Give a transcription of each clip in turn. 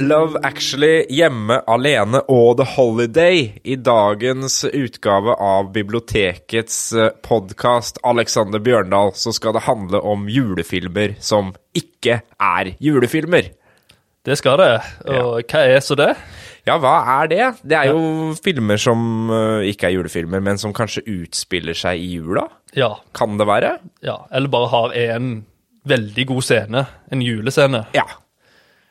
Love Actually, Hjemme alene og The Holiday i dagens utgave av bibliotekets podkast Alexander Bjørndal, så skal det handle om julefilmer som ikke er julefilmer. Det skal det. Og hva er så det? Ja, hva er det? Det er jo filmer som eh, ikke er julefilmer, men som kanskje utspiller seg i jula? Ja. Kan det være? ja. Eller bare har en veldig god scene. En julescene. Ja.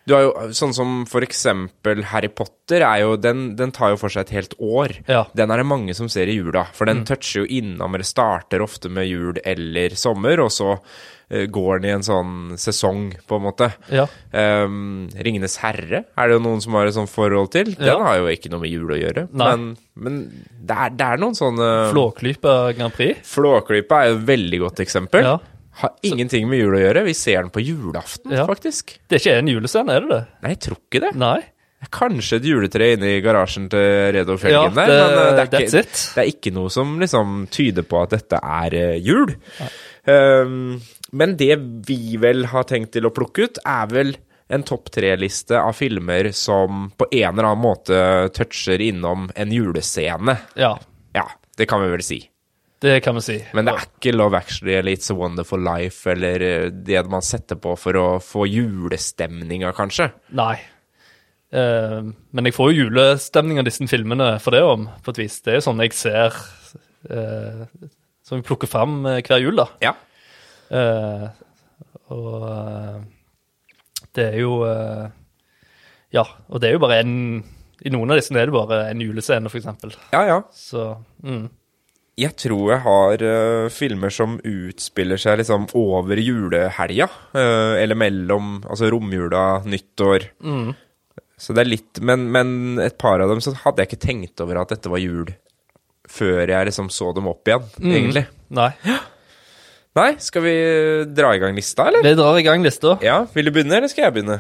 Du har jo, sånn som for eksempel Harry Potter, er jo, den, den tar jo for seg et helt år. Ja. Den er det mange som ser i jula, for den toucher jo innom, eller starter ofte med jul eller sommer, og så uh, går den i en sånn sesong, på en måte. Ja. Um, Ringenes herre er det jo noen som har et sånt forhold til. Den Ja. har jo ikke noe med jul å gjøre, Nei. men, men det, er, det er noen sånne Flåklypa Grand Prix. Flåklypa er jo et veldig godt eksempel. Ja. Har ingenting med jul å gjøre. Vi ser den på julaften, Ja. faktisk. Det er ikke en julescene, er det det? Nei, jeg tror ikke det. Nei. Kanskje et juletre inne i garasjen til Redo Felgen Ja, der, men eh, det er, that's ikke, det er ikke noe som liksom tyder på at dette er eh, jul. Um, men det vi vel har tenkt til å plukke ut, er vel en topp tre-liste av filmer som på en eller annen måte toucher innom en julescene. Ja, Ja, det kan vi vel si. Det kan vi si. Men det er ikke Love Actually eller It's a Wonderful Life eller eh, det man setter på for å få julestemninga, kanskje. Nei. Uh, men jeg får jo julestemning av disse filmene for det om, på et vis. Det er jo sånn jeg ser uh, Som vi plukker fram hver jul, da. Ja. Uh, og det er jo Ja, og det er jo bare en I noen av disse er det bare en julescene, eksempel. Ja, ja. Så mm. Jeg tror jeg har uh, filmer som utspiller seg liksom over julehelga. Uh, eller mellom altså romjula, nyttår. Så det er litt men, men et par av dem så hadde jeg ikke tenkt over at dette var jul før jeg liksom så dem opp igjen, egentlig. Nei. Nei, skal vi dra i gang lista, eller? Vi drar i gang lista. Ja, Vil du begynne, eller skal jeg begynne?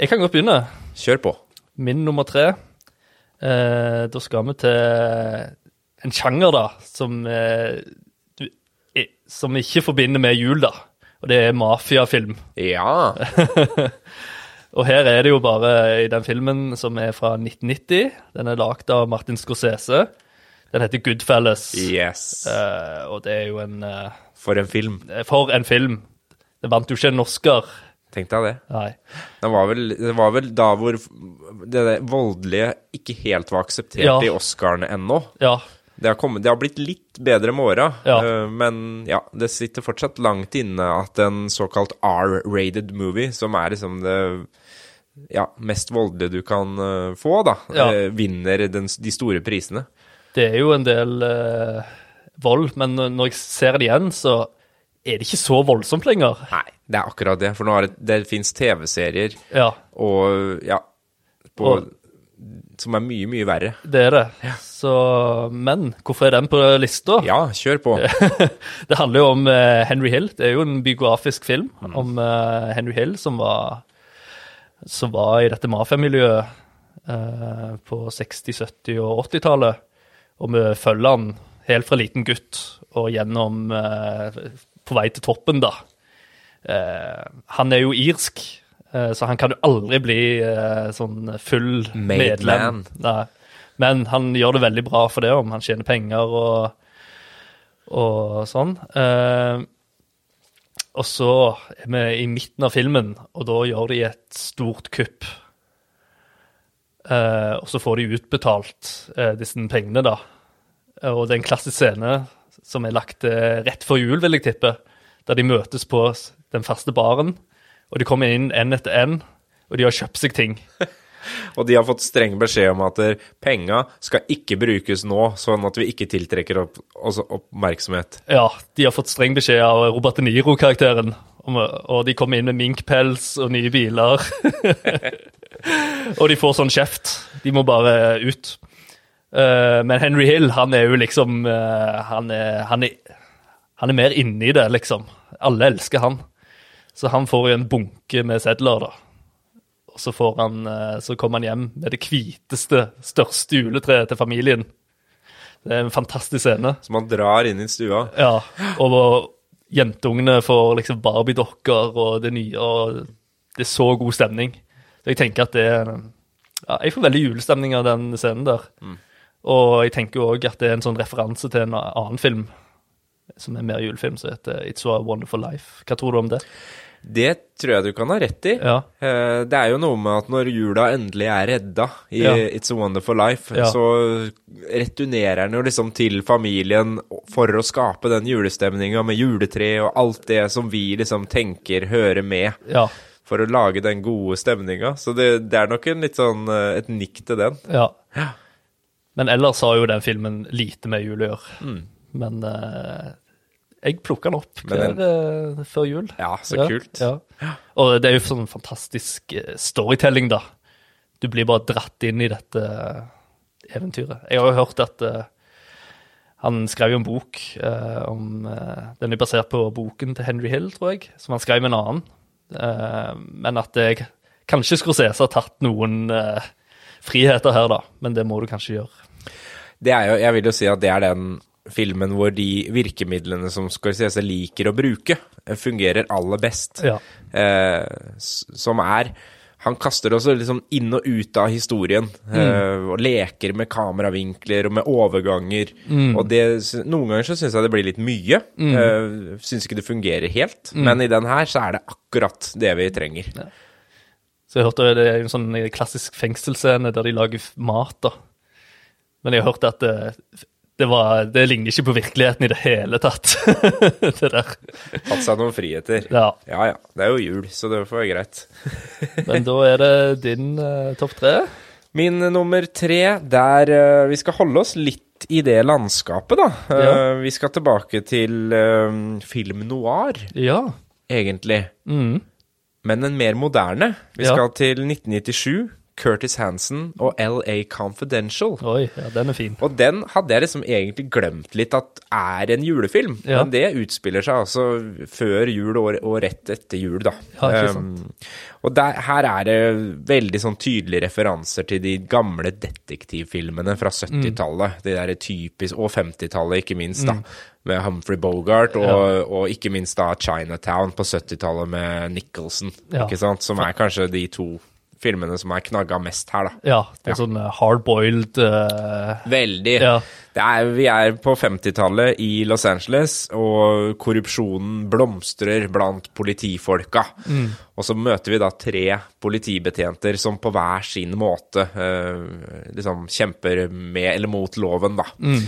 Jeg kan godt begynne. Kjør på. Min nummer tre. Eh, da skal vi til en sjanger, da, som, eh, eh, som ikke forbinder med jul, da. Og det er mafiafilm. Ja. Og her er det jo bare i den filmen som er fra 1990. Den er lagd av Martin Scorsese. Den heter Goodfellas. Yes. Eh, og det er jo en eh, For en film. For en film. Det vant jo ikke en Oscar. Tenk deg det. Nei. Det var vel, det var vel da hvor det voldelige ikke helt var akseptert Ja. i Oscarene ennå. Ja. Det har, kommet, det har blitt litt bedre med åra, Ja. eh, men ja, det sitter fortsatt langt inne at en såkalt R-rated movie, som er liksom det ja, mest voldelige du kan eh, få, da, eh, vinner den, de store prisene. Det er jo en del eh, vold, men når jeg ser det igjen, så er det ikke så voldsomt lenger. Nei, det er akkurat det, for nå er det, det fins TV-serier Ja, og ja på, Og- Som er mye, mye verre. det er det. Så, men hvorfor er den på lista? Ja, kjør på. Det handler jo om eh, Henry Hill. Det er jo en biografisk film om eh, Henry Hill, som var, som var i dette mafiamiljøet eh, på 60-, 70- og 80-tallet. Og vi følger han helt fra liten gutt og gjennom På vei til toppen, da. Eh, han er jo irsk, så han kan jo aldri bli eh, sånn full Made medlem. Men han gjør det veldig bra for det, om han tjener penger og og sånn. Eh, og så er vi i midten av filmen, og da gjør de et stort kupp. Eh, og så får de utbetalt eh, disse pengene, da. Eh, Og det er en klassisk scene som er lagt eh, rett før jul, vil jeg tippe, der de møtes på den faste baren, og de kommer inn én etter én, og de har kjøpt seg ting. Og de har fått streng beskjed om at penga skal ikke brukes nå, sånn at vi ikke tiltrekker opp, oppmerksomhet. Ja, de har fått streng beskjed av Robert De Niro-karakteren. Og de kommer inn med minkpels og nye biler. og de får sånn kjeft. De må bare ut. Eh, men Henry Hill, han er jo liksom eh, han, er, han, er, han er mer inni det, liksom. Alle elsker han. Så han får jo en bunke med sedler, da. Og så, får han, eh, så kommer han hjem med det hviteste, største juletreet til familien. Det er en fantastisk scene. Som han drar inn i stua. Ja, og jentungene får liksom Barbie-dokker og det nye, og det er så god stemning. Så jeg tenker at det er ja, Jeg får veldig julestemning av den scenen der. Og jeg tenker òg at det er en sånn referanse til en annen film som er mer julefilm, som heter It's a Wonderful Life. Hva tror du om det? Det tror jeg du kan ha rett i. Ja. Eh, Det er jo noe med at når jula endelig er redda i Ja. It's a Wonderful Life, Ja. så returnerer den jo liksom til familien for å skape den julestemninga med juletre og alt det som vi liksom tenker hører med, Ja. for å lage den gode stemninga. Så det, det er nok en litt sånn eh, et nikk til den. ja. Men ellers har jo den filmen lite med jul å gjøre. Men eh, jeg plukka den opp Men hver, eh, før jul. Ja, så kult. Ja. Og det er jo sånn fantastisk eh, storytelling, da. Du blir bare dratt inn i dette eh, eventyret. Jeg har jo hørt at eh, han skrev jo en bok eh, om eh, Den er basert på boken til Henry Hill, tror jeg, som han skrev med en annen. Eh, men at jeg kanskje Scorsese har tatt noen eh, friheter her, da. Men det må du kanskje gjøre. Det er jo, jeg vil jo si at det er den filmen hvor de virkemidlene som Scorsese liker å bruke, eh, fungerer aller best. Ja. Eh, som er Han kaster også liksom inn og ut av historien. Eh, og leker med kameravinkler og med overganger. Og det, noen ganger så syns jeg det blir litt mye. Mm. Eh, syns ikke det fungerer helt. Men i den her så er det akkurat det vi trenger. Så jeg hørte det er en sånn klassisk fengselsscene der de lager mat, da. Men jeg hørte at det, var, det ligner ikke på virkeligheten i det hele tatt. det der. Hatt seg noen friheter. Ja. Ja ja, det er jo jul, så det får være greit. Men da er det din uh, topp tre. Min nummer tre, der uh, vi skal holde oss litt i det landskapet, da. Eh, Ja. vi skal tilbake til eh, film noir, Ja. egentlig. Mm. Men en mer moderne. Vi skal til 1997. Curtis Hansen og LA Confidential. Oi, ja, den er fin. Og den hadde jeg liksom egentlig glemt litt at er en julefilm. Ja. Men det utspiller seg altså før jul og, og rett etter jul, da. Ja, ikke sant. Um, og der, her er det veldig sånn tydelige referanser til de gamle detektivfilmene fra 70-tallet. De der typisk, og 50-tallet, ikke minst, da. Med Humphrey Bogart, og, og ikke minst da Chinatown på 70-tallet med Nicholson. Ja. Ikke sant? Som er kanskje de to filmene som er knagga mest her, da. Ja, det er sånn eh, hard-boiled eh, Veldig. Ja. Det er, vi er på 50-tallet i Los Angeles, og korrupsjonen blomstrer blant politifolka. Og så møter vi da tre politibetjenter som på hver sin måte uh, liksom kjemper med eller mot loven, da. Mm.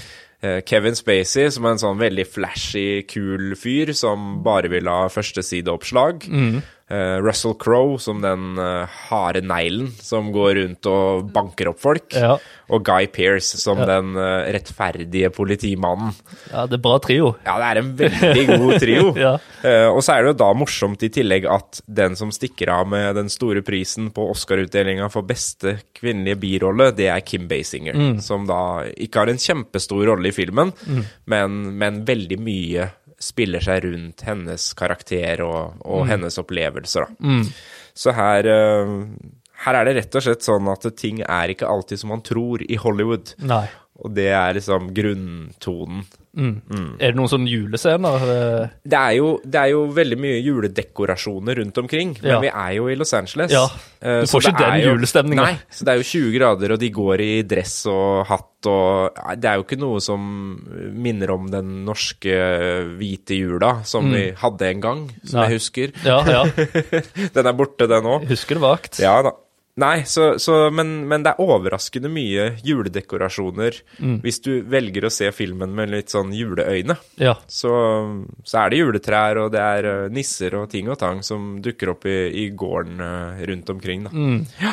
Kevin Spacey, som er en sånn veldig flashy, kul fyr som bare vil ha førstesideoppslag. Eh, Russell Crowe som den uh, harde neglen som går rundt og banker opp folk. Ja. Og Guy Pearce som den uh, rettferdige politimannen. Ja, det er bra trio. Ja, det er en veldig god trio. Ja. uh, og så er det jo da morsomt i tillegg at den som stikker av med den store prisen på Oscar-utdelinga for beste kvinnelige birolle, det er Kim Basinger. Som da ikke har en kjempestor rolle i filmen, men, men veldig mye spiller seg rundt hennes karakter og, og hennes opplevelser, da. Så her eh, her er det rett og slett sånn at ting er ikke alltid som man tror i Hollywood. Nei. Og det er liksom grunntonen. Er det noen sånne julescener? Det er, jo, det er jo veldig mye juledekorasjoner rundt omkring, men Ja. vi er jo i Los Angeles. Ja, Eh, du får ikke den julestemninga. Nei, så det er jo 20 grader, og de går i dress og hatt og Det er jo ikke noe som minner om den norske hvite jula som vi hadde en gang, som Mm. Nei. jeg husker. Ja, ja. Den er borte, den òg. Husker det vagt. Ja da. Nei, så, så, men, men det er overraskende mye juledekorasjoner Mm. hvis du velger å se filmen med litt sånn juleøyne. Ja. Så, så er det juletrær, og det er eh, nisser og ting og tang som dukker opp i, i gården eh, rundt omkring, da. Ja.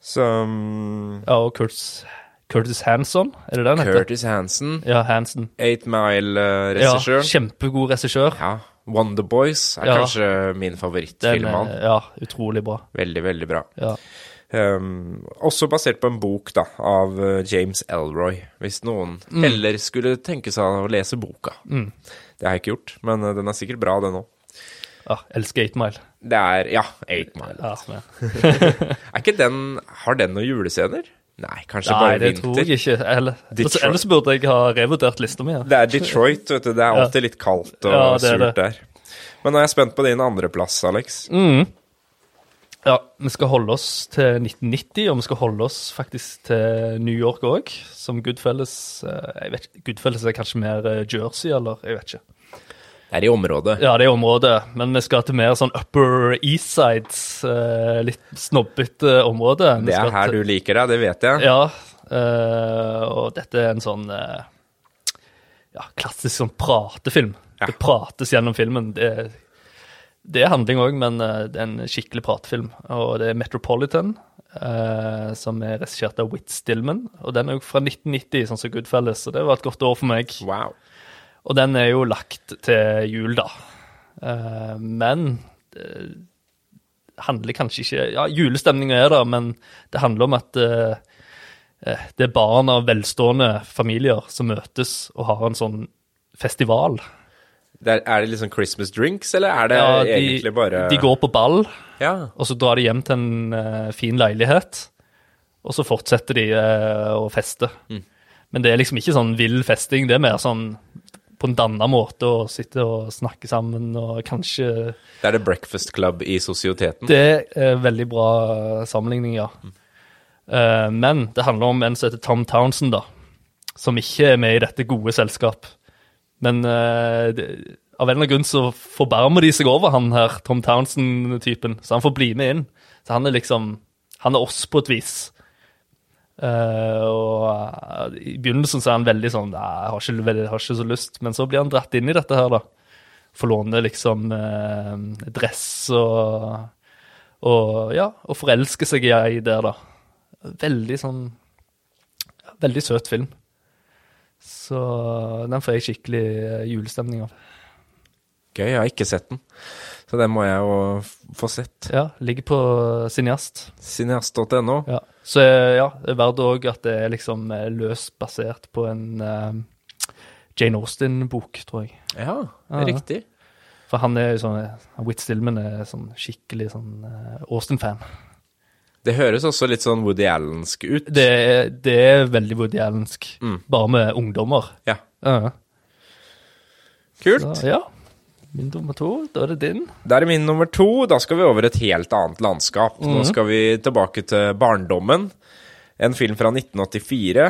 Så mm, ja og Curtis, Curtis Hanson, er det det han heter? Curtis Hansen, Ja, Hansen. Eight Ja, Mile-regissør. kjempegod regissør. Ja, Wonder Boys er Ja. kanskje min favorittfilm av ja, utrolig bra. Veldig, veldig bra. Ja. Um, også basert på en bok da, av uh, James Elroy, hvis noen Mm. heller skulle tenke seg å lese boka. Det har jeg ikke gjort, men uh, den er sikkert bra, den òg. ja elsker 8 Mile. Det er Ja, 8 Mile. Ja. Er ikke den Har den noen julescener? Nei, kanskje Nei, bare det tror jeg ikke. Eller, ellers, Detroit. ellers burde jeg ha revurdert lista mi. Ja. Det er Detroit, vet du. Det er alltid litt kaldt og Ja, surt det. der. Men nå er jeg spent på din andreplass, Alex. Mm. Ja, vi skal holde oss til 1990, og vi skal holde oss faktisk til New York òg, som Goodfellas eh, jeg vet ikke, Goodfellas er kanskje mer eh, Jersey, eller jeg vet ikke. Det er i området. Ja, det er i området, men vi skal til mer sånn Upper East Sides, eh, litt snobbete område. Vi Det er her til- du liker deg, det vet jeg. Ja, eh, og dette er en sånn eh, ja, klassisk sånn pratefilm. Ja. Det prates gjennom filmen. Det, det er handling òg, men det er en skikkelig pratefilm. Og det er Metropolitan, eh, som er regissert av Whit Stillman. Og den er jo fra 1990, sånn som Goodfellas, så det var et godt år for meg. Wow. Og den er jo lagt til jul, da. Eh, men det handler kanskje ikke Ja, julestemninga er der, men det handler om at eh, eh, det er barn av velstående familier som møtes og har en sånn festival. Der, er, er det liksom Christmas drinks, eller er det Ja, de, egentlig bare de går på ball, Ja. og så drar de hjem til en uh, fin leilighet. Og så fortsetter de uh, å feste. Mm. Men det er liksom ikke sånn vill festing. Det er mer sånn på en danna måte og sitte og snakke sammen og kanskje Det er det Breakfast Club i sosieteten. Det er veldig bra sammenligning, ja. Eh, men det handler om en som heter Tom Townsend, da. Som ikke er med i dette gode selskap. Men uh, det, av en eller annen grunn så forbarmer de seg over han her, Tom Townsend-typen. Så han får bli med inn. Så han er liksom Han er oss på et vis. Eh, og eh, I begynnelsen så er han veldig sånn «Nei, jeg har, ikke, jeg har ikke så lyst, men så blir han dratt inn i dette her, da. Får låne liksom uh, dress og, og Ja, og forelske seg i ei der, da. Veldig sånn Veldig søt film. Så den får jeg skikkelig julestemning av. Gøy, jeg har ikke sett den. Så den må jeg jo få sett. Ja, ligger på Cineast. Cineast.no. Ja. Så eh, ja, det er verdt òg at det er liksom eh, løst basert på en uh, Jane Austen-bok, tror jeg. Ja, Ja. riktig. For han er jo sånn Whit Stillman er sånn skikkelig sånn uh, Austen-fan. Det høres også litt sånn Woody Allensk ut. Det, er- det er veldig Woody Allensk, Mm. bare med ungdommer. Ja. Ja. Kult. Så, ja. Min nummer to, da er det din. Da er det min nummer to. Da skal vi over et helt annet landskap. Nå skal vi tilbake til barndommen. En film fra 1984.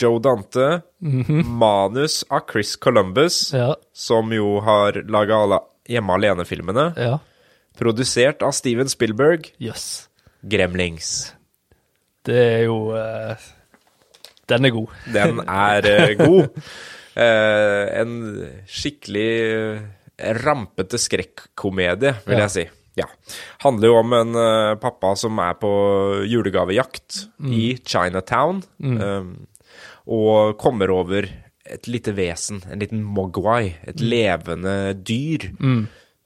Joe Dante. Manus av Chris Columbus, Ja. som jo har laga alle Hjemme alene-filmene. Ja. Produsert av Steven Spielberg. Yes. Gremlings. Det er jo uh, Den er god. Den er uh, god. Uh, en skikkelig rampete skrekkomedie, vil Ja. jeg si. Ja. Handler jo om en uh, pappa som er på julegavejakt i Chinatown, eh, og kommer over et lite vesen, en liten mogwai, et levende dyr,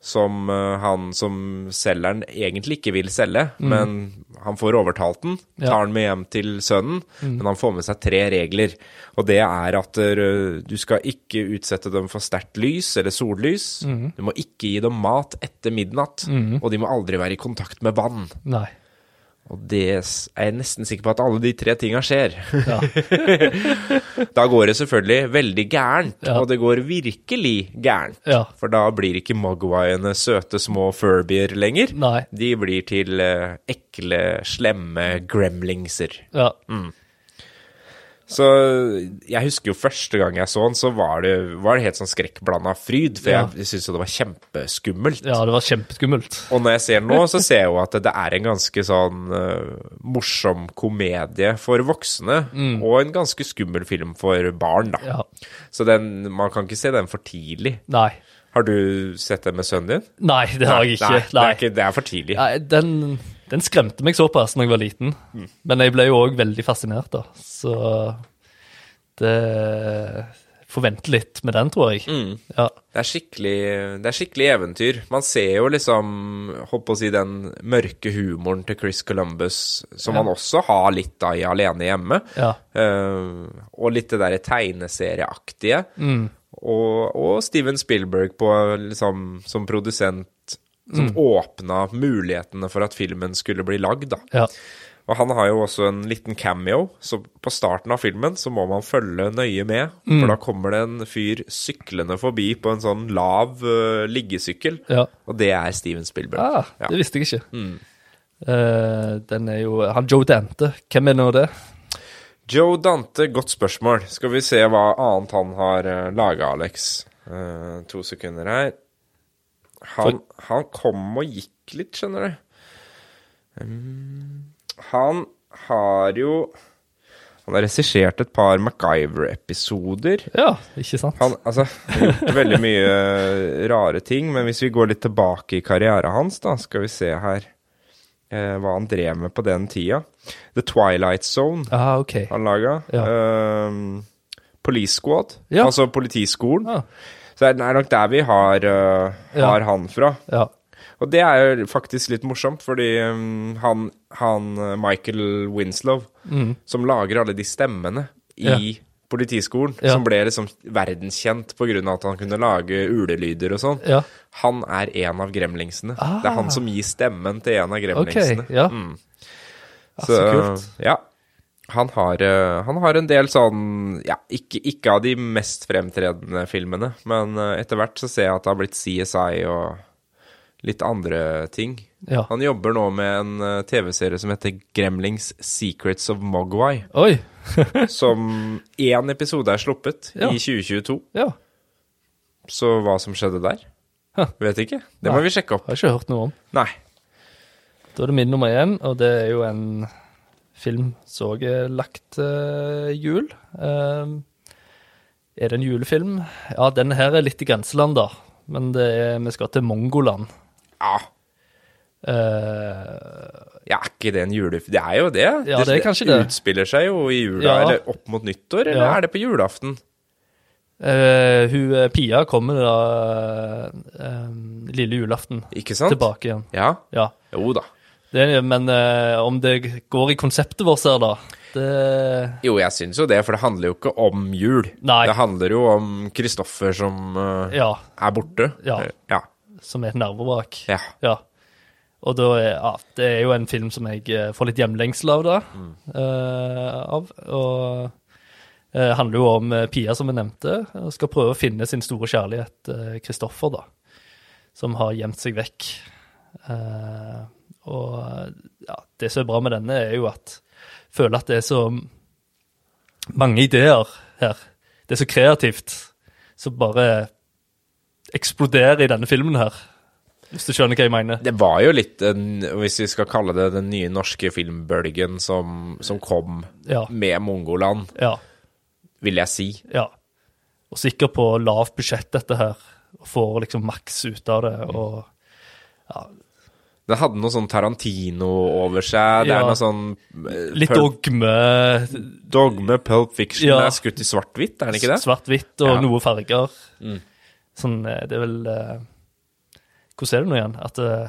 som uh, han som selgeren egentlig ikke vil selge, men han får overtalt den, Ja. tar den med hjem til sønnen, men han får med seg tre regler, og det er at eh, du skal ikke utsette dem for sterkt lys eller sollys, du må ikke gi dem mat etter midnatt, og de må aldri være i kontakt med vann. Nei. Og det er jeg nesten sikker på at alle de tre tinga skjer. Ja. Da går det selvfølgelig veldig gærent, Ja. og det går virkelig gærent. Ja. For da blir ikke mogwaiene søte små furbier lenger. Nei. De blir til eh, ekle, slemme gremlingser. Ja. Så jeg husker jo første gang jeg så den, så var det, var det helt sånn skrekkblanda fryd, for Ja. jeg syntes jo det var kjempeskummelt. ja, det var kjempeskummelt. Og når jeg ser den nå, så ser jeg jo at det er en ganske sånn uh, morsom komedie for voksne, og en ganske skummel film for barn, da. Mm. Ja. Så den, man kan ikke se den for tidlig. Nei. Har du sett den med sønnen din? Nei, det har jeg ikke. Nei, det er, ikke, det er for tidlig. Nei, den, den skremte meg såpass da jeg var liten. Men jeg ble jo òg veldig fascinert, da. Så det Forvente litt med den, tror jeg. Ja. Det er, det er skikkelig eventyr. Man ser jo liksom, holdt på å si, den mørke humoren til Chris Columbus, som Ja. han også har litt av i Alene hjemme. Ja. Uh, og litt det derre tegneserieaktige. Mm. Og, og Steven Spielberg på, liksom, som produsent, som Mm. åpna mulighetene for at filmen skulle bli lagd, da. ja. Og han har jo også en liten cameo, så på starten av filmen så må man følge nøye med, Mm. for da kommer det en fyr syklende forbi på en sånn lav uh, liggesykkel, ja. og det er Steven Spielberg. Ah, Ja. det visste jeg ikke. Eh, den er jo Han Joe Dante, hvem er nå det? Joe Dante, godt spørsmål. Skal vi se hva annet han har uh, laga, Alex. Uh, to sekunder her. Han, han kom og gikk litt, skjønner du. Um, han har jo Han har regissert et par MacGyver-episoder. Ja, ikke sant? Han altså, har gjort veldig mye eh, rare ting, men hvis vi går litt tilbake i karrieren hans, da, skal vi se her eh, hva han drev med på den tida. The Twilight Zone Ah, okay. han laga. Ja. Um, Police Squad, Ja. altså Politiskolen. Ja. Så det er nok der vi har, uh, Ja. han fra. Ja. Og det er jo faktisk litt morsomt, fordi um, han, han uh, Michael Winslow, Mm. som lager alle de stemmene i Ja. Politiskolen, som ble liksom verdenskjent av at han kunne lage ulelyder og sånn, han er en av gremlingsene. Ah. Det er han som gir stemmen til en av gremlingsene. Okay, ja. Mm. Ja, så kult. Ja. Han har, eh, han har en del sånn Ja, ikke, ikke av de mest fremtredende filmene, men eh, etter hvert så ser jeg at det har blitt CSI og litt andre ting. Ja. Han jobber nå med en eh, TV-serie som heter Gremlings Secrets of Mogwai. Oi. Som én episode er sluppet Ja. i 2022. Ja. Så hva som skjedde der? Huh. Vet ikke. Det Nei. må vi sjekke opp. Har ikke hørt noe om. Nei. Da er det min nummer én, og det er jo en film så jeg lagt uh, jul. Uh, er det en julefilm? Ja, denne her er litt i grenseland, da. Men det er, vi skal til Mongoland. Ja. Uh, Ja, er ikke det en julefilm? Det er jo det. Ja, det er kanskje det. utspiller seg jo i jula, Ja. eller opp mot nyttår, eller Ja. er det på julaften? Uh, hun eh, Pia kommer da uh, lille julaften Ikke sant? tilbake igjen. Ja. Ja. Jo da. Det, men eh, om det går i konseptet vårt her, da det Jo, jeg syns jo det, for det handler jo ikke om jul. Nei. Det handler jo om Kristoffer som eh, Ja. er borte. Ja. Eh, ja. Som er et nervevrak. Ja. Ja. Og da er, ja, det er jo en film som jeg eh, får litt hjemlengsel av, da. eh, av. Og eh, handler jo om eh, Pia, som vi nevnte, og skal prøve å finne sin store kjærlighet, eh, Kristoffer, da. Som har gjemt seg vekk. Eh, og ja, det som er bra med denne, er jo at jeg føler at det er så mange ideer her. Det er så kreativt. Som bare eksploderer i denne filmen her. Hvis du skjønner hva jeg mener. Det var jo litt, en, hvis vi skal kalle det den nye norske filmbølgen som, som kom Ja. med Mongoland, Ja. vil jeg si. ja. Og sikker på lavt budsjett, dette her. Og får liksom maks ut av det. Og Den hadde noe sånn Tarantino over seg. Det Ja. er noe sånn uh, litt Pulp- dogme. Dogme, Pulp Fiction. Ja. Det er skutt i svart-hvitt, er det ikke det? Svart-hvitt og Ja. noe farger. Mm. Sånn, eh, det er vel uh, Hvordan er det nå igjen? At uh,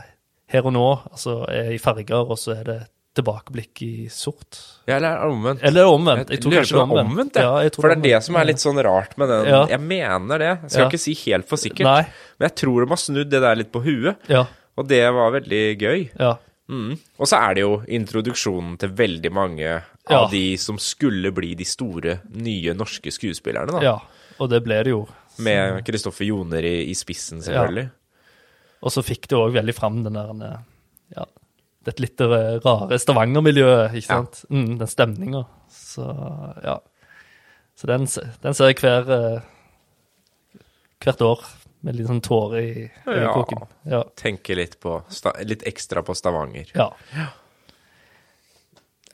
her og nå altså, er i farger, og så er det tilbakeblikk i sort. Ja, eller er det omvendt? Eller omvendt. Jeg tror kanskje det er omvendt. omvendt. Ja, tror For det er det det som er litt sånn rart med den. Ja. Jeg mener det. Jeg skal Ja. ikke si helt for sikkert, Nei. men jeg tror de har snudd det der litt på huet. Ja. Og det var veldig gøy. Ja. Mm. Og så er det jo introduksjonen til veldig mange Ja. av de som skulle bli de store, nye norske skuespillerne, da. ja. Og det ble det jo. Med Kristoffer Joner i, i spissen, selvfølgelig. Og så fikk det òg veldig fram den der eh, ja, det litt rare Stavanger-miljøet, ikke Ja. sant? Mm, den stemninga. Så ja. Så den, den ser jeg hver, eh, hvert år med litt sånn tårer i øyekroken. Ja. Tenke litt, på, litt ekstra på Stavanger. Ja.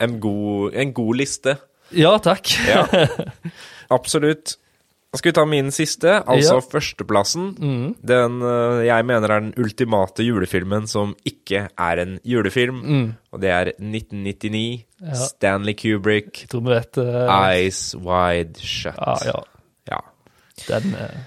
En god, en god liste. ja, takk. Ja, absolutt. Skal vi ta min siste, altså Ja. førsteplassen. Mm. Den øh, jeg mener er den ultimate julefilmen som ikke er en julefilm. Mm. Og det er 1999, Ja. Stanley Kubrick, Jeg tror vi vet uh... Eyes Wide Shut. Ja, ja. Ja. Den eh,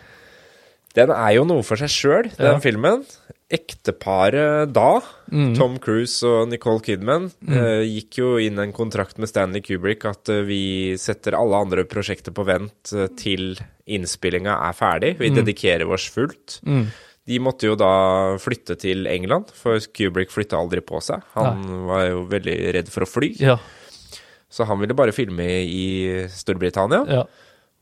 Den er jo noe for seg sjøl, den Ja. filmen. Ekteparet da, Mm. Tom Cruise og Nicole Kidman, eh, gikk jo inn en kontrakt med Stanley Kubrick at uh, vi setter alle andre prosjekter på vent uh, til innspillinga er ferdig. Vi dedikerer oss fullt. mm. De måtte jo da flytte til England, for Kubrick flytta aldri på seg. Han var jo veldig redd for å fly, Ja. så han ville bare filme i Storbritannia. ja.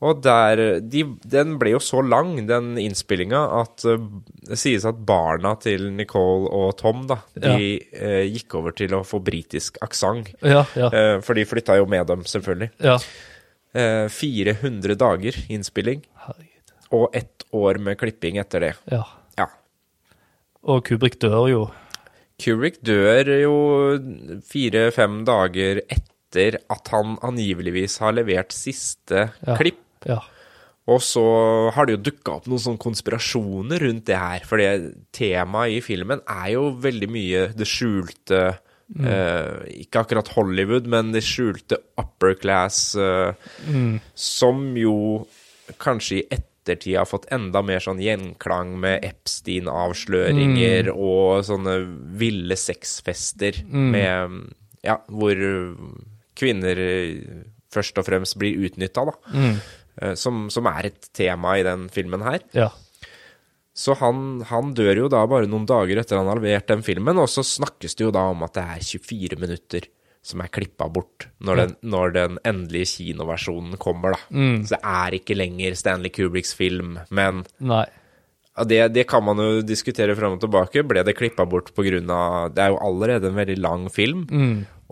Og der de, Den ble jo så lang, den innspillinga, at eh, det sies at barna til Nicole og Tom da, de eh, gikk over til å få britisk aksent. Ja, ja. Eh, for de flytta jo med dem, selvfølgelig. ja. Eh, 400 dager innspilling, Herregud. og ett år med klipping etter det. Ja. Ja. Og Kubrick dør jo. Kubrick dør jo fire-fem dager etter at han angiveligvis har levert siste Ja. klipp. Ja. Og så har det jo dukka opp noen sånne konspirasjoner rundt det her. For temaet i filmen er jo veldig mye det skjulte eh, Ikke akkurat Hollywood, men det skjulte upper class, eh, som jo kanskje i ettertid har fått enda mer sånn gjenklang med Epstein-avsløringer og sånne ville sexfester med Ja, hvor kvinner først og fremst blir utnytta, da. Eh, Som, som er et tema i den filmen her. Ja. Så han, han dør jo da bare noen dager etter han har levert den filmen, og så snakkes det jo da om at det er 24 minutter som er klippa bort når den, når den endelige kinoversjonen kommer, da. Så det er ikke lenger Stanley Kubricks film, men Nei. det, det kan man jo diskutere fram og tilbake. Ble det klippa bort av Det er jo allerede en veldig lang film,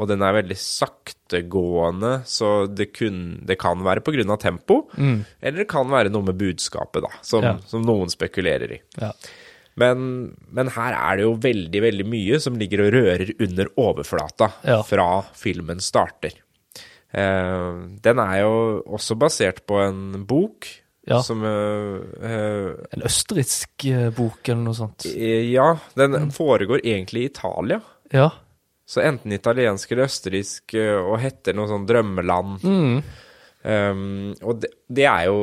og den er veldig saktegående, så det, kun, det kan være av tempo, eller det kan være noe med budskapet, da, som, Ja. som noen spekulerer i. Ja. Men, men her er det jo veldig, veldig mye som ligger og rører under overflata Ja. fra filmen starter. Eh, den er jo også basert på en bok Ja. som eh, En østerriksk eh, bok eller noe sånt. Ja, den Mm. foregår egentlig i Italia. Ja. Så enten italiensk eller østerriksk, eh, og heter noe sånn drømmeland. Mm. Um, og det, det er jo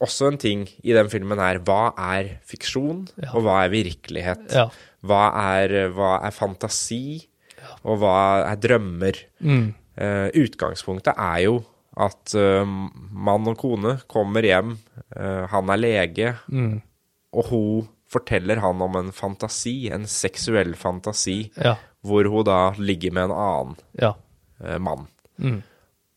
også en ting i den filmen her. Hva er fiksjon, Ja. og hva er virkelighet? Ja. Hva, er, hva er fantasi, og hva er drømmer? Mm. Uh, utgangspunktet er jo at uh, mann og kone kommer hjem, uh, han er lege, Mm. og hun forteller han om en fantasi, en seksuell fantasi, Ja. hvor hun da ligger med en annen Ja. eh, mann. Mm.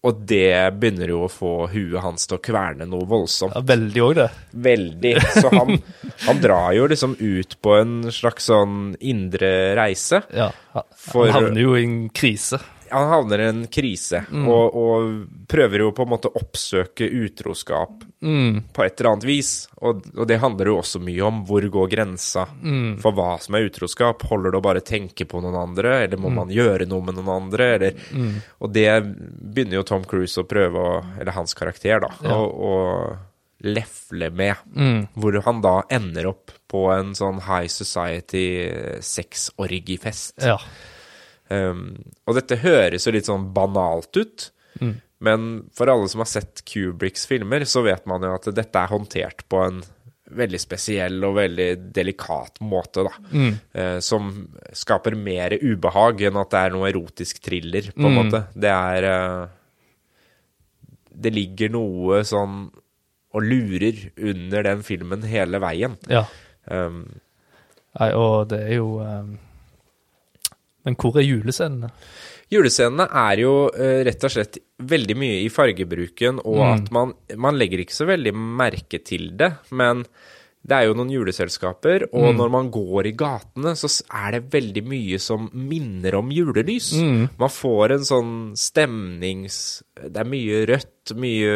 Og det begynner jo å få huet hans til å kverne noe voldsomt. ja veldig òg, det. Veldig. Så han, han drar jo liksom ut på en slags sånn indre reise. Ja. Han For- han havner jo i en krise. Han havner i en krise, og, og prøver jo på en måte å oppsøke utroskap Mm. på et eller annet vis. Og, og det handler jo også mye om hvor går grensa for hva som er utroskap. Holder det å bare tenke på noen andre, eller må man gjøre noe med noen andre? Eller, Og det begynner jo Tom Cruise å prøve å Eller hans karakter, da. Ja. Å, å lefle med. Mm. Hvor han da ender opp på en sånn high society sexorgiefest. Ja. Um, og dette høres jo litt sånn banalt ut, Mm. men for alle som har sett Kubricks filmer, så vet man jo at dette er håndtert på en veldig spesiell og veldig delikat måte, da. Mm. Uh, som skaper mer ubehag enn at det er noe erotisk thriller, på en Mm. måte. Det er uh, Det ligger noe sånn og lurer under den filmen hele veien. ja. Um, Nei, og det er jo um... Men hvor er julescenene? Julescenene er jo eh, rett og slett veldig mye i fargebruken, og Mm. at man, man legger ikke så veldig merke til det, men det er jo noen juleselskaper, og Mm. når man går i gatene, så er det veldig mye som minner om julelys. Mm. Man får en sånn stemnings... Det er mye rødt, mye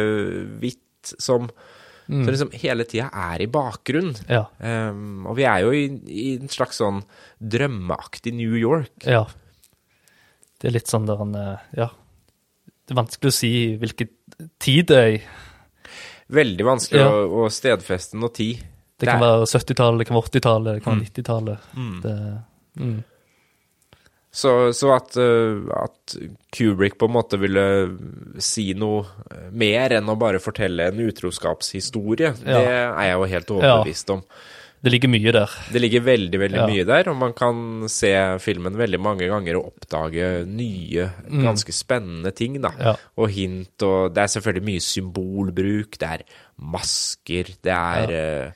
hvitt, som, Mm. Så liksom hele tida er i bakgrunn. Ja. Um, og vi er jo i, i en slags sånn drømmeaktig New York. ja. Det er litt sånn der han eh, Ja. Det er vanskelig å si hvilken tid det er i. Veldig vanskelig Ja. å, å stedfeste noe tid. Det kan er- være 70-tallet, det kan være 80-tallet, det kan Mm. være 90-tallet. Det mm. Så, så at, uh, at Kubrick på en måte ville si noe uh, mer enn å bare fortelle en utroskapshistorie, Ja. det er jeg jo helt overbevist om. Det ligger mye der. Det ligger veldig, veldig Ja. mye der, og man kan se filmen veldig mange ganger og oppdage nye, ganske spennende ting, da. Mm. Ja. Og hint, og det er selvfølgelig mye symbolbruk, det er masker, det er eh,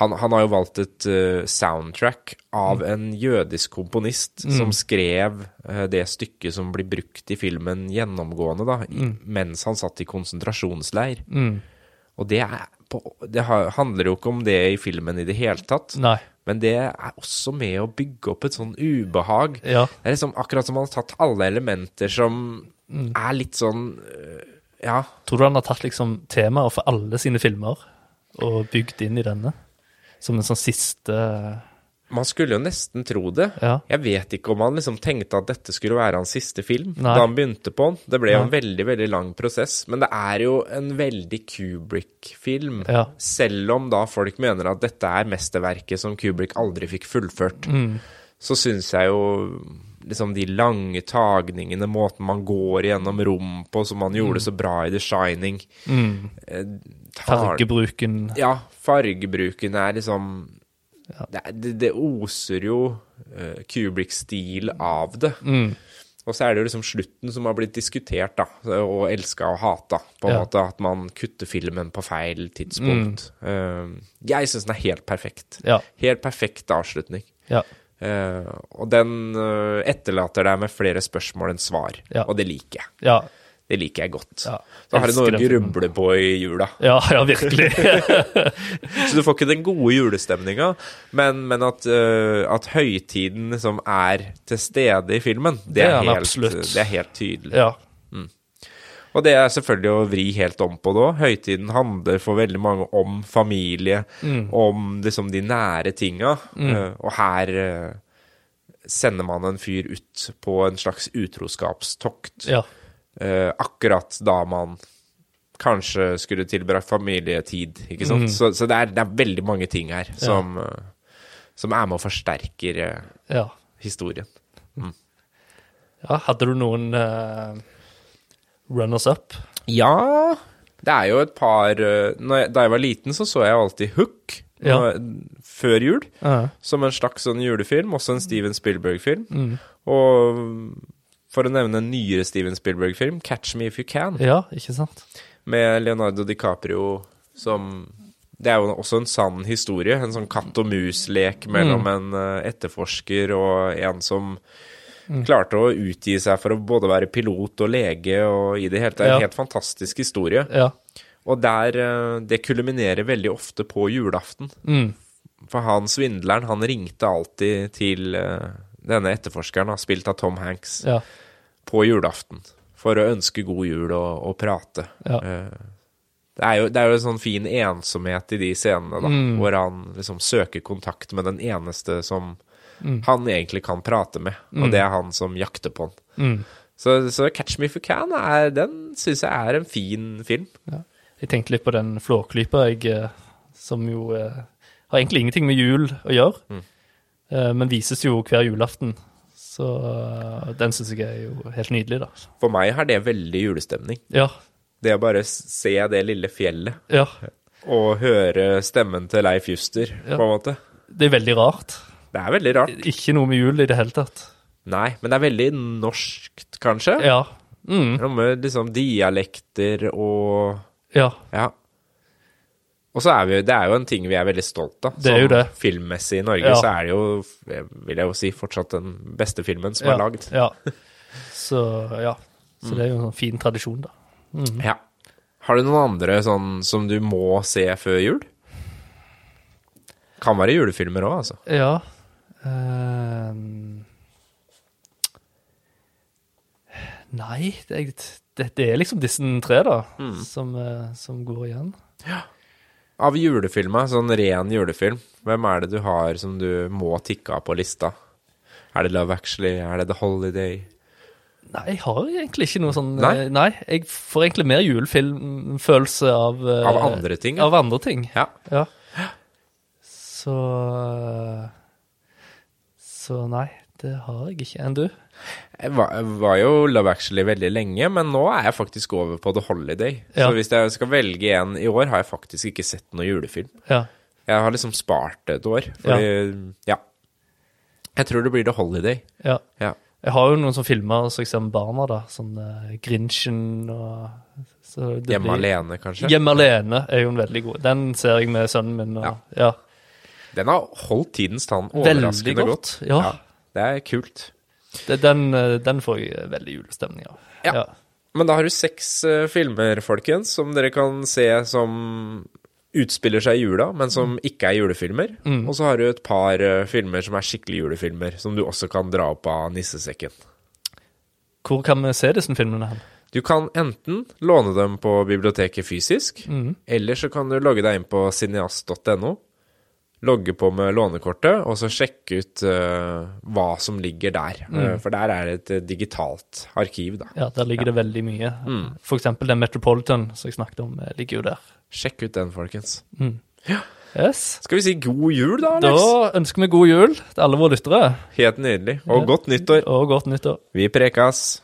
han, han har jo valgt et uh, soundtrack av Mm. en jødisk komponist som skrev uh, det stykket som blir brukt i filmen gjennomgående, da, i, mens han satt i konsentrasjonsleir. Mm. Og det, på, det handler jo ikke om det i filmen i det hele tatt. Nei. Men det er også med å bygge opp et sånn ubehag. Ja. Det er liksom akkurat som han har tatt alle elementer som Mm. er litt sånn øh, Ja. Tror du han har tatt liksom temaer for alle sine filmer og bygd inn i denne? Som en sånn siste Man skulle jo nesten tro det. Ja. Jeg vet ikke om han liksom tenkte at dette skulle være hans siste film Nei. da han begynte på den. Det ble jo en veldig, veldig lang prosess. Men det er jo en veldig Kubrick-film. Ja. Selv om da folk mener at dette er mesterverket som Kubrick aldri fikk fullført, Mm. så syns jeg jo liksom de lange tagningene, måten man går gjennom rom på, som man gjorde så bra i The Shining mm, eh, fargebruken ja, fargebruken er liksom det, er- det, det oser jo uh, Kubrick-stil av det. mm, Og så er det jo liksom slutten som har blitt diskutert, da, og elska og hata. På en Ja. måte At man kutter filmen på feil tidspunkt. Eh, jeg syns den er helt perfekt. Ja. Helt perfekt avslutning. Ja. Uh, og den uh, etterlater deg med flere spørsmål enn svar, Ja. og det liker jeg. Det liker jeg godt. Ja. da har du noe å gruble på i jula. Ja, ja, virkelig. Så du får ikke den gode julestemninga, men, men at, uh, at høytiden liksom er til stede i filmen, det, Det er er, helt, det er helt tydelig. ja. Og det er selvfølgelig å vri helt om på det òg. Høytiden handler for veldig mange om familie, Mm. om liksom de nære tinga. øh, og her uh, sender man en fyr ut på en slags utroskapstokt. ja. Eh, akkurat da man kanskje skulle tilbrakt familietid, ikke sant. Så, så det, er, det er veldig mange ting her som, ja. som er med og forsterker eh, ja. historien. ja. Hadde du noen eh, runners up? Ja, det er jo et par eh, når jeg, Da jeg var liten, så så jeg alltid Hook Ja. før jul. Ja. Som en slags sånn julefilm, også en Steven Spielberg-film. Mm. Og for å nevne en nyere Steven Spielberg-film, 'Catch Me If You Can'. ja, ikke sant? med Leonardo DiCaprio som Det er jo også en sann historie. En sånn katt og mus-lek mellom en eh, etterforsker og en som klarte å utgi seg for å både være pilot og lege og i det hele tatt. En Ja. helt fantastisk historie. Ja. Og der eh, Det kulminerer veldig ofte på julaften. Mm. For han svindleren, han ringte alltid til eh, denne etterforskeren, da, spilt av Tom Hanks, Ja. På julaften. For å ønske god jul og, og prate. Ja. Eh, Det er, jo, det er jo en sånn fin ensomhet i de scenene, da, Mm. hvor han liksom søker kontakt med den eneste som han egentlig kan prate med, og det er han som jakter på han. Mm. Så, så 'Catch Me If You Can', er, den syns jeg er en fin film. Jeg tenkte litt på den Flåklypa, jeg, eh, som jo eh, har egentlig ingenting med jul å gjøre, eh, men vises jo hver julaften. Så eh, den syns jeg er jo helt nydelig, da. For meg har det veldig julestemning. Ja. Det å bare se det lille fjellet ja. og høre stemmen til Leif Juster, Ja. på en måte. Det er veldig rart. Det er veldig rart. Ikke noe med jul i det hele tatt. Nei, men det er veldig norskt, kanskje. Ja. Mm. Noe med liksom dialekter og Ja. Ja. Og så er vi Det er jo en ting vi er veldig stolt av. Det er jo det. Filmmessig i Norge Ja. så er det jo, vil jeg jo si, fortsatt den beste filmen som ja. er lagd. Ja. Så ja. Så det er jo en sånn fin tradisjon, da. Ja. Har du noen andre sånn som du må se før jul? Kan være julefilmer òg, altså. Ja. ehm. nei, det, det, det er liksom disse tre, da, som, eh, som går igjen. Av julefilmer, sånn ren julefilm, hvem er det du har som du må tikke av på lista? Er det Love Actually? Er det The Holiday? Nei, jeg har egentlig ikke noe sånn Nei? eh, nei jeg får egentlig mer julefilmfølelse av eh, Av andre ting. Av andre ting, Ja. ja. Så eh, Så nei, det har jeg ikke. Enn du? Jeg var, jeg var jo Love Actually veldig lenge, men nå er jeg faktisk over på The Holiday. Ja. Så hvis jeg skal velge en i år, har jeg faktisk ikke sett noen julefilm. Ja. Jeg har liksom spart et år, fordi Ja. Jeg tror det blir The Holiday. ja. Ja. Jeg har jo noen som filmer så jeg ser med barna, da. Sånn uh, Grinchen og Hjemme blir- alene, kanskje. Hjemme alene er jo en veldig god. Den ser jeg med sønnen min. Og, Ja. ja. Den har holdt tidens tann Veldig overraskende godt. Ja. Det er kult. Det, den, eh, den får jeg veldig julestemning av. Ja. Men da har du seks uh, filmer, folkens, som dere kan se som utspiller seg i jula, men som ikke er julefilmer. Og så har du et par uh, filmer som er skikkelig julefilmer, som du også kan dra opp av nissesekken. Hvor kan vi se disse filmene? hen? Du kan enten låne dem på biblioteket fysisk, eller så kan du logge deg inn på cineast.no, logge på med lånekortet, og så sjekke ut uh, hva som ligger der. Eh, for der er det et digitalt arkiv, da. Ja, Der ligger det veldig mye. For eksempel den Metropolitan som jeg snakket om, eh, ligger jo der. Sjekk ut den, folkens. Yes. Skal vi si god jul, da, Alex? Da ønsker vi god jul til alle våre lyttere, Helt nydelig. Og godt nyttår. og godt nyttår. Vi prekas.